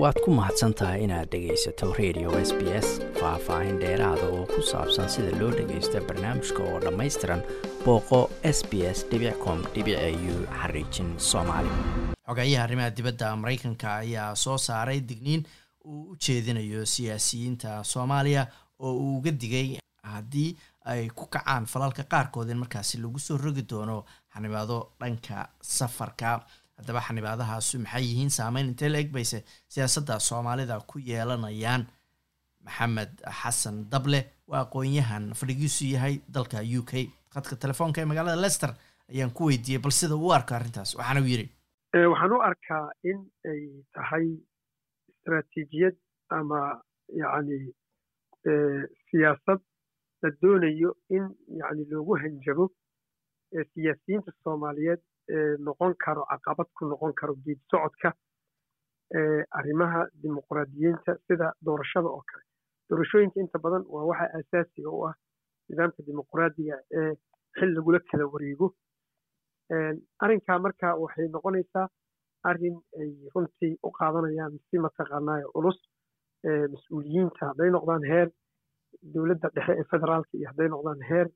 waad ku mahadsan tahay inaad dhegaysato radio s b s faah-faahin dheeraada oo ku saabsan sida loo dhagaysto barnaamijka oo dhammaystiran booqo s b s com u xariijin soomaali. Xogayaha arrimaha dibadda maraykanka ayaa soo saaray digniin uu u jeedinayo siyaasiyiinta soomaaliya oo uu uga digay haddii ay ku kacaan falalka qaarkood in markaasi lagu soo rogi doono xanibaado dhanka safarka haddaba xanibaadahaasu maxay yihiin? Saameyn intee la eg bayse siyaasadda soomaalida ku yeelanayaan maxamed xasan dable waa aqoon-yahan fadhigiisu yahay dalka u k. Khadka telefoonka ee magaalada lester ayaan ku weydiiyey bal sida uu arko arrintaas waxaana u yidhi waxaan u arkaa in ay tahay istraatiijiyad ama yacni siyaasad la doonayo in yani loogu hanjabo siyaasiyiinta soomaaliyeed noqon karo caqabad ku noqon karo geed socodka arrimaha dimuqraadiyiinta sida doorashada oo kale. Doorashooyinka inta badan waa waxa asaasiga u ah nidaamka dimuqraadiga ee xil lagula kala wareego. Arrinkaa marka waxay noqonaysaa arrin ay runtii u qaadanayaan si mataqaanaa culus mas'uuliyiinta hadday noqdaan heer dowladda dhexe ee federaalka iyo hadday noqdaan heer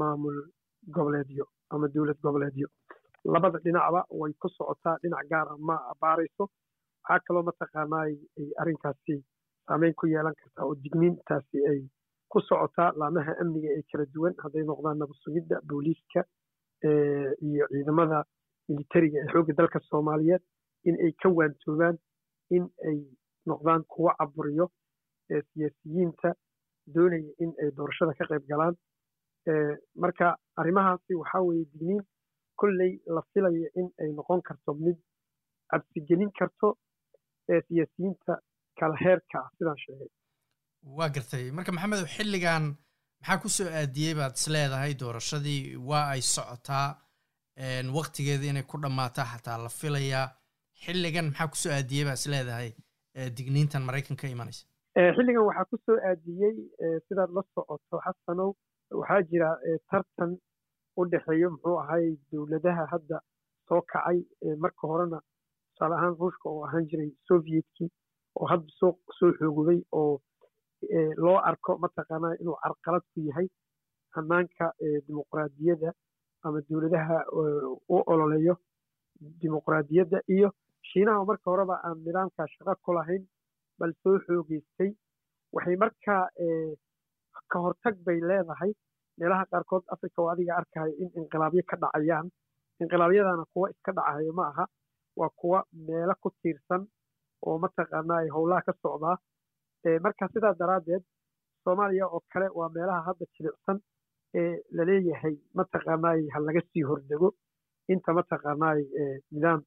maamul goboleedyo ama dowlad goboleedyo. Labada dhinacba way ku socotaa dhinac gaara ma abaarayso. Waxaa kaloo mataqaanaa ay arrinkaasi saameyn ku yeelan kartaa oo digniintaasi ay ku socotaa laamaha amniga ee kala duwan. Hadday noqdaan nabad sugidda booliiska iyo ciidamada militariga ee xoogga dalka soomaaliyeed in ay ka waantoobaan in ay noqdaan kuwo caburiyo siyaasiyiinta doonaya in ay doorashada ka qayb galaan marka arrimahaasi waxaa weeye digniin kolley la filayo in ay noqon karto mid cabsigelin karto siyaasiyiinta kala heerka ah sidaan sheegay. Waa gartay. Marka maxamedow xilligan maxaa ku soo aadiyey baad is leedahay doorashadii? Waa ay socotaa waktigeeda inay ku dhammaataa xataa la filayaa xilligan maxaa ku soo aadiyey baad is leedahay digniintan maraykan ka imanaysa xilligan waxaa ku soo aadiyey sidaad la socoto xasanow waxaa jira tartan u dhexeeyo muxuu ahay dowladaha hadda soo kacay marka horena tusaale ahaan ruushka oo ahaan jiray sovietkii oo hadda soo soo xoogobay oo loo arko mataqaanaa inuu carqalad ku yahay hanaanka dimuqraadiyadda ama dowladaha u ololeeyo dimuqraadiyadda iyo shiinaha marka horeba aan nidaamkaa shaqo ku lahayn bal soo xoogeystay. Waxay markaa ka hortag bay leedahay. Meelaha qaarkood africa oo adiga arkayo in inqilaabyo ka dhacayaan. Inqilaabyadana kuwa iska dhacayo ma aha. Waa kuwa meelo ku tiirsan oo mataqaanaa howlaha ka socdaa marka sidaa daraaddeed soomaaliya oo kale waa meelaha hadda jilicsan ee la leeyahay mataqaanaay ha laga sii hordego inta mataqaanaay nidaam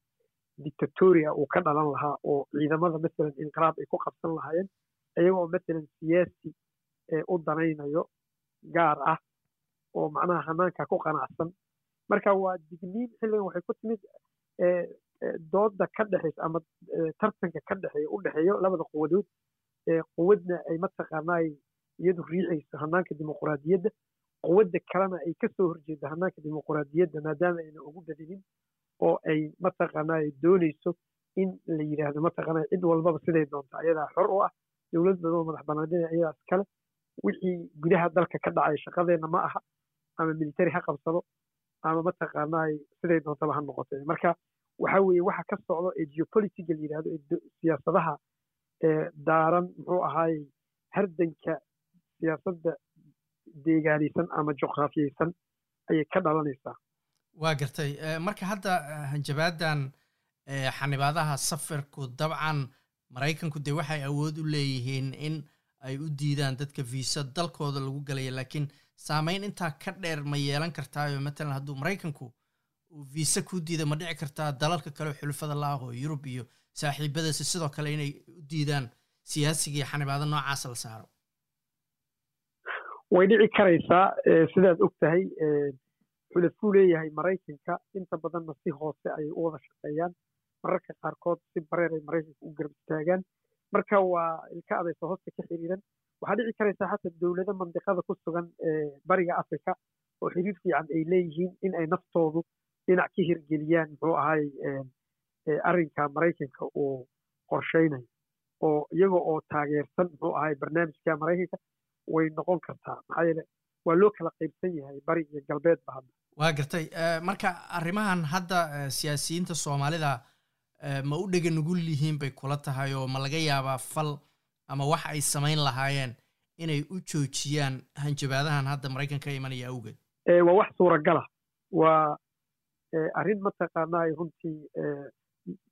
dictatoria uu ka dhalan lahaa oo ciidamada masalan inqilaab ay ku qabsan lahaayeen. Iyagoo masalan siyaasi u danaynayo gaar ah oo macnaha hanaanka ku qanacsan marka waa digniin xilligan waxay ku timid dooda ka dhexaysa ama tartanka ka dhexeeya u dhexeeyo labada quwadood quwadna ay mataqaanaay iyadu riixayso hanaanka dimuqraadiyadda quwadda kalena ay ka soo horjeedo hanaanka dimuqraadiyadda maadaama ayna ugu badinin oo ay mataqaanaa doonayso in la yidhaahdo mataqaanaa cid walbaba siday doonto ayadaa xor u ah dowlad badan oo madax banaanida ayadaas kale wixii gudaha dalka ka dhacay shaqadeenna ma aha ama military ha qabsado ama mataqaanaa siday doontaba ha noqotay. Marka waxa weeye waxa ka socdo ee geopolitiga la yidhahdo ee siyaasadaha daaran muxuu ahaayey hardanka siyaasadda deegaanaysan ama juqraafiyeysan ayay ka dhalanaysaa waa gartay. Marka hadda hanjabaadan xanibaadaha safarku dabcan maraykanku dee waxay awood u leeyihiin in ay u diidaan dadka viisa dalkooda lagu galaya laakiin saameyn intaa ka dheer ma yeelan kartaayo matalan hadduu maraykanku uu viisa kuu diida ma dhici kartaa dalalka kale xulufada la ah oo yurub iyo saaxiibadaasi sidoo kale inay u diidaan siyaasigii xanibaado noocaasa la saaro. Way dhici karaysaa sidaad og tahay xulafuu leeyahay maraykanka. Inta badanna si hoose ayay u wada shaqeeyaan. Mararka qaarkood si bareer ay maraykanka u garab marka waa ilka adaysa hoosta ka xiriiran waxaa dhici karaysaa xataa dowlado mandiqada ku sugan bariga africa oo xiriir fiican ay leeyihiin in ay naftoodu dhinac ka hirgeliyaan muxuu ahay arrinka maraykanka uu qorsheynaya oo iyaga oo taageersan muxuu ahay barnaamijka maraykanka way noqon kartaa. Maxaa yeele waa loo kala qaybsan yahay bari galbeedba hadda. Waa gartay. Marka arrimahan hadda siyaasiyiinta soomaalida ma u dhega nugul yihiin bay kula tahay oo ma laga yaabaa fal ama wax ay samayn lahaayeen inay u joojiyaan hanjabaadahan hadda maraykanka ka imanaya awgeed. Waa wax suuragala. Waa arrin mataqaanaa runtii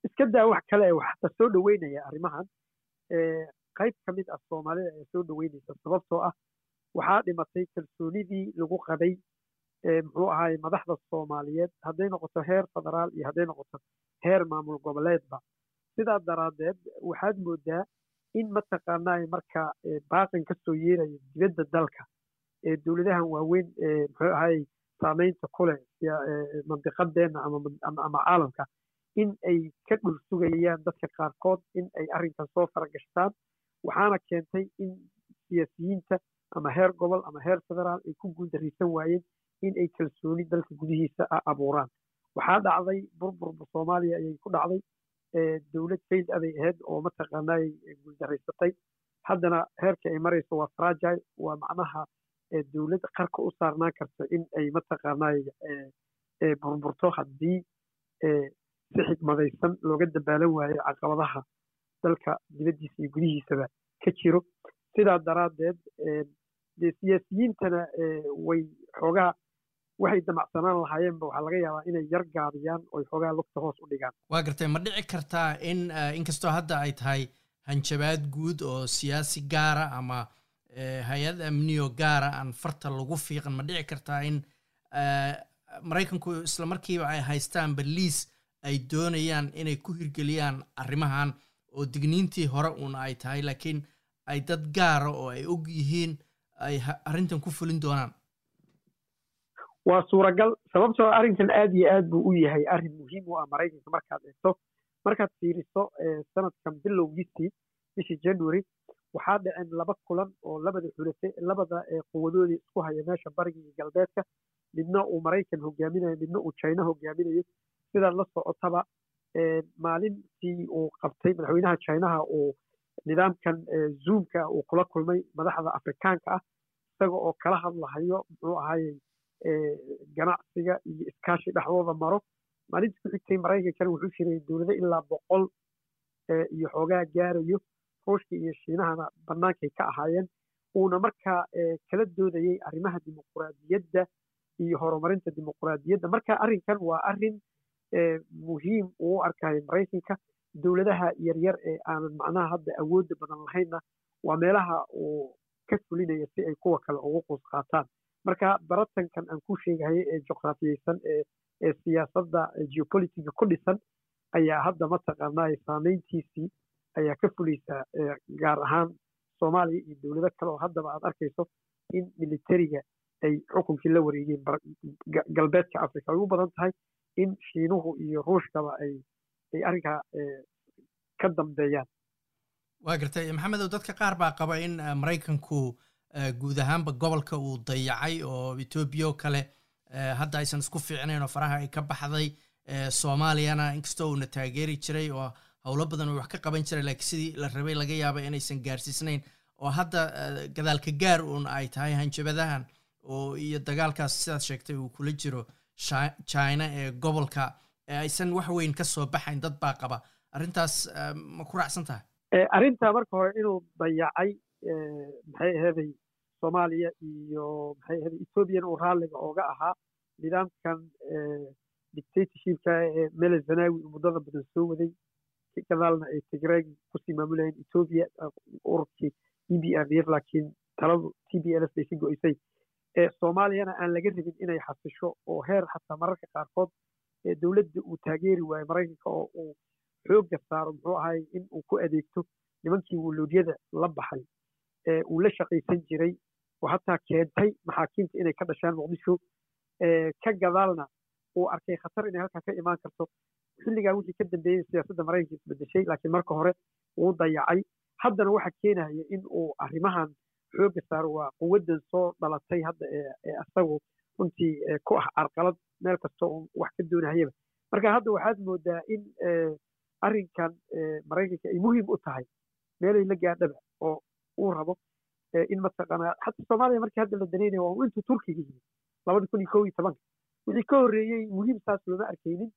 iska daa wax kale ee waxta soo dhoweynaya arrimahan. Qayb ka mid ah soomaalida ee soo dhoweynaysa sababtoo ah waxaa dhimatay kalsoonidii lagu qabay muxuu ahaay madaxda soomaaliyeed hadday noqoto heer federaal iyo hadday noqoto heer maamul goboleedba. Sidaa daraaddeed waxaad moodaa in mataqaanaa marka baaqan ka soo yeeraya dibadda dalka ee dowladahan waaweyn muxuu ahaay saamaynta kule mandiqadeenna ama caalamka in ay ka dhul sugayaan dadka qaarkood in ay arrinkan soo faragashtaan waxaana keentay in siyaasiyiinta ama heer gobol ama heer federaal ay ku guuldaraysan waayeen in ay kalsooni dalka gudihiisa abuuraan. Waxaa dhacday burburba soomaaliya ayay ku dhacday. Dowlad fayd aday ahayd oo mataqaanaa guuldaraysatay haddana heerka ay marayso waa fragile waa macnaha dowlad qarka u saarnaan karta in ay mataqaanaa burburto haddii si xigmadaysan looga dabaalan waayo caqabadaha dalka dibaddiisa iyo gudihiisaba ka jiro. Sidaa daraaddeed dee siyaasiyiintana way xoogaa waxay damacsanaan lahaayeenba. Waxaa laga yaabaa inay yar gaabiyaan oy xoogaa lugta hoos u dhigaan. Waa gartay ma dhici kartaa in inkastoo hadda ay tahay hanjabaad guud oo siyaasi gaara ama hay'ad amniyo gaara aan farta lagu fiiqan ma dhici kartaa in maraykanku isla markiiba ay haystaan baliis ay doonayaan inay ku hirgeliyaan arrimahan oo digniintii hore uun ay tahay laakiin ay dad gaara oo ay og yihiin ay arrintan ku fulin doonaan waa suuragal sababtoo arrinkan aad iyo aad buu u yahay arrin muhiim u ah maraykanka markaad eegto. Markaad fiiriso sanadkan bilowgiisii bishii january waxaa dhaceen laba kulan oo labada xulafe labada quwadoodii isku haya meesha bariga iyo galbeedka midna uu maraykan hogaaminayo midna uu china hogaaminayo sidaad la socotaba maalintii uu qabtay madaxweynaha chinaha uu nidaamkan zoomka uu kula kulmay madaxda afrikaanka ah isaga oo kala hadlahayo muxuu ahayey ganacsiga iyo iskaashi dhexdooda maro. Maalintii ku xigtay maraykankana wuxuu jiray dowlado ilaa boqol iyo xoogaa gaarayo ruushka iyo shiinahana bannaankay ka ahaayeen. Uuna markaa kala doodayey arrimaha dimuquraadiyadda iyo horumarinta dimuquraadiyadda marka arrinkan waa arrin muhiim uu arkayo maraykanka dowladaha yaryar ee aanan macnaha hadda awoodda badan lahaynna. Waa meelaha uu ka fulinaya si ay kuwa kale ugu quus qaataan marka baratankan aan ku sheegahayay ee juqraafiyeysan ee siyaasadda geopolitica ku dhisan ayaa hadda mataqaanaa saameyntiisii ayaa ka fulaysaa gaar ahaan soomaaliya iyo dowlado kale oo haddaba aad arkayso in militariga ay xukunkii la wareegeen galbeedka africa ay u badan tahay in shiinuhu iyo ruushkaba ay ay arrinkaa ka dambeeyaan. Waa gartay. Maxamedow dadka qaar baa qaba in maraykanku guud ahaanba gobolka uu dayacay oo etoobiya oo kale hadda aysan isku fiicnayn oo faraha ay ka baxday soomaaliyana inkastoo uuna taageeri jiray oo howlo badan uu wax ka qaban jiray laakiin sidii la rabay laga yaaba inaysan gaarsiisnayn. Oo hadda gadaalka gaar uun ay tahay hanjabadahan oo iyo dagaalkaas sidaad sheegtay uu kula jiro china ee gobolka aysan wax weyn ka soo baxayn dad baa qaba. Arrintaas ma ku raacsan tahay? Arrintaa marka hore inuu dayacay maxay aheeday soomaaliya iyo maxay aheeday ethoobiyan uu raalliga ooga ahaa nidaamkan dictatorshipka ee mele zanawi muddada badan soo waday. Gadaalna ay tigreeg ku sii maamulayeen ethoobia ururkii e b r f laakiin taladu t b l f bay ka go-isay soomaaliyana aan laga rabin inay xasisho oo heer xataa mararka qaarkood dowladda uu taageeri waayo maraykanka oo uu xoogga saaro muxuu ahay in uu ku adeegto nimankii wuluudyada la baxay uu la shaqaysan jiray oo hataa keentay maxaakiimta inay ka dhashaan muqdisho ka gadaalna uu arkay khatar inay halkaa ka imaan karto. Xilligaa wixii ka dambeeyey siyaasadda maraykanka isbedeshay laakiin marka hore wuu dayacay. Haddana waxa keenaya in uu arrimahan xoogga saaro waa quwaddan soo dhalatay hadda ee asagu runtii ku ah carqalad meel kasta uu wax ka doonahayaba. Marka hadda waxaad moodaa in arrinkan maraykanka ay muhiim u tahay meelay la gaadhaba oo uu rabo in mataqaanaa xataa soomaaliya markii hadda la danaynaya waa intuu turkiga yimi labada kun iyo kow iyo tobanka. Wixii ka horreeyey muhiim saas looma arkaynin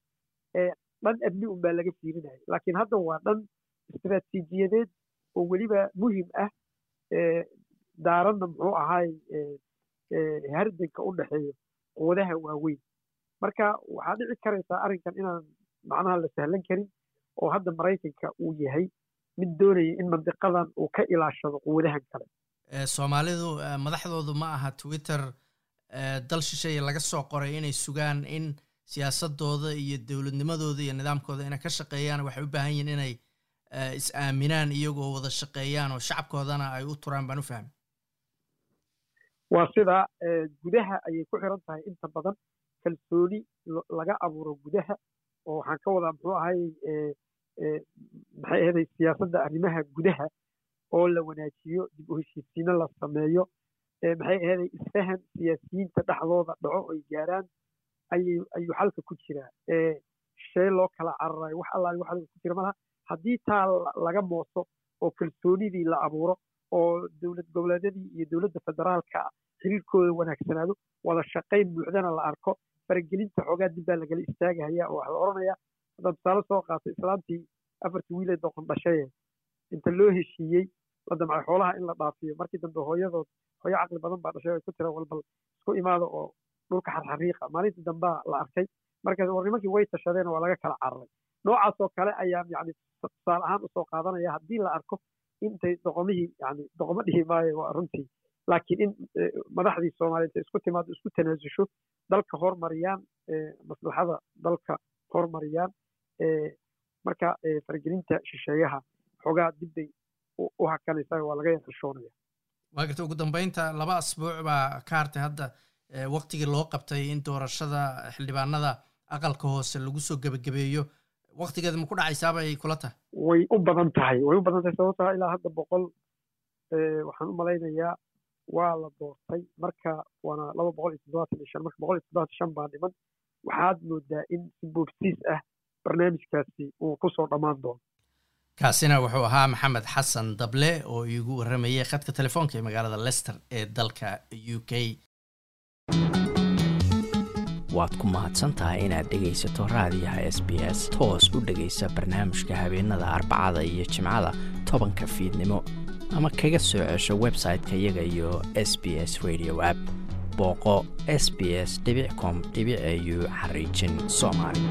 dhan amni un baa laga fiirinaya laakiin hadda waa dhan istiraatiijiyadeed oo weliba muhiim ah daaranna muxuu ahaay hardanka u dhexeeyo quwadaha waaweyn. Marka waxaa dhici karaysaa arrinkan inaan macnaha la sahlan karin oo hadda maraykanka uu yahay mid doonaya in mandiqadan uu ka ilaashado quwadahan kale soomaalidu madaxdoodu ma aha twitter dal shisheeye laga soo qoray inay sugaan in siyaasadooda iyo dowladnimadooda iyo nidaamkooda inay ka shaqeeyaan waxay u baahan yihiin inay is aaminaan iyagoo wada shaqeeyaan oo shacabkoodana ay u turaan baan u fahmi. Waa sidaa gudaha ayay ku xiran tahay inta badan kalsooni laga abuuro gudaha oo waxaan ka wadaa muxuu ahay maxay ahaday siyaasadda arrimaha gudaha oo la wanaajiyo dib u heshiisiino la sameeyo maxay ahaday isfahan siyaasiyiinta dhexdooda dhaco ay gaaraan ayuu xalka ku jiraa. Shee loo kala cararayo wax allaali wax ku jira malaha haddii taa laga mooso oo kalsoonidii la abuuro oo dowlad goboleedyadii iyo dowladda federaalka xiriirkooda wanaagsanaado wada shaqayn buuxdana la arko. Faragelinta xoogaa dib baa lagala istaagahaya oo waxa la odhanayaa haddaan tusaale soo qaato islaantii afartii wiilee doqon dhashaye inta loo heshiiyey la damcay xoolaha in la dhaafiyo markii dambe hooyadood hooyo caqli badan baa dhashay ay ku tira walbal isku imaada oo dhulka xarxariiqa. Maalintii dambaa la arkay markaas war nimankii way tashadeen waa laga kala cararay noocaas oo kale ayaan yani tusaale ahaan u soo qaadanaya haddii la arko intay doqomihii yani doqomo dhihi maayo waa runtii. Laakiin in madaxdii soomaaliya intay isku timaado isku tanaasusho dalka hormariyaan maslaxada dalka hormariyaan marka faragelinta shisheeyaha xoogaa dibbay u hakanaysaa waa laga yaxishoonaya waa garta ugu dambeynta laba asbuuc baa ka hartay hadda waktigii loo qabtay in doorashada xildhibaanada aqalka hoose lagu soo gebagabeeyo waktigeeda ma ku dhacaysaabay kula tahay? Way u badan tahay way u badan tahay sababtaa ilaa hadda boqol waxaan u malaynayaa waa la doortay. Marka waana laba boqol iyo toddobaatan iyo shan marka boqol iyo toddobaatan shan baa dhiman. Waxaad moodaa in si boobsiis ah barnaamijkaasi uu ku soo dhammaan doono kaasina wuxuu ahaa maxamed xasan dable oo iigu warramayay khadka telefoonka ee magaalada lester ee dalka u k. Waad ku mahadsantahay inaad dhegaysato raadiyaha s b s toos u dhegaysa barnaamijka habeenada arbacada iyo jimcada tobanka fiidnimo ama kaga soo cesho website-ka iyaga iyo s b s radio app. Booqo s b s com au xariijin soomaali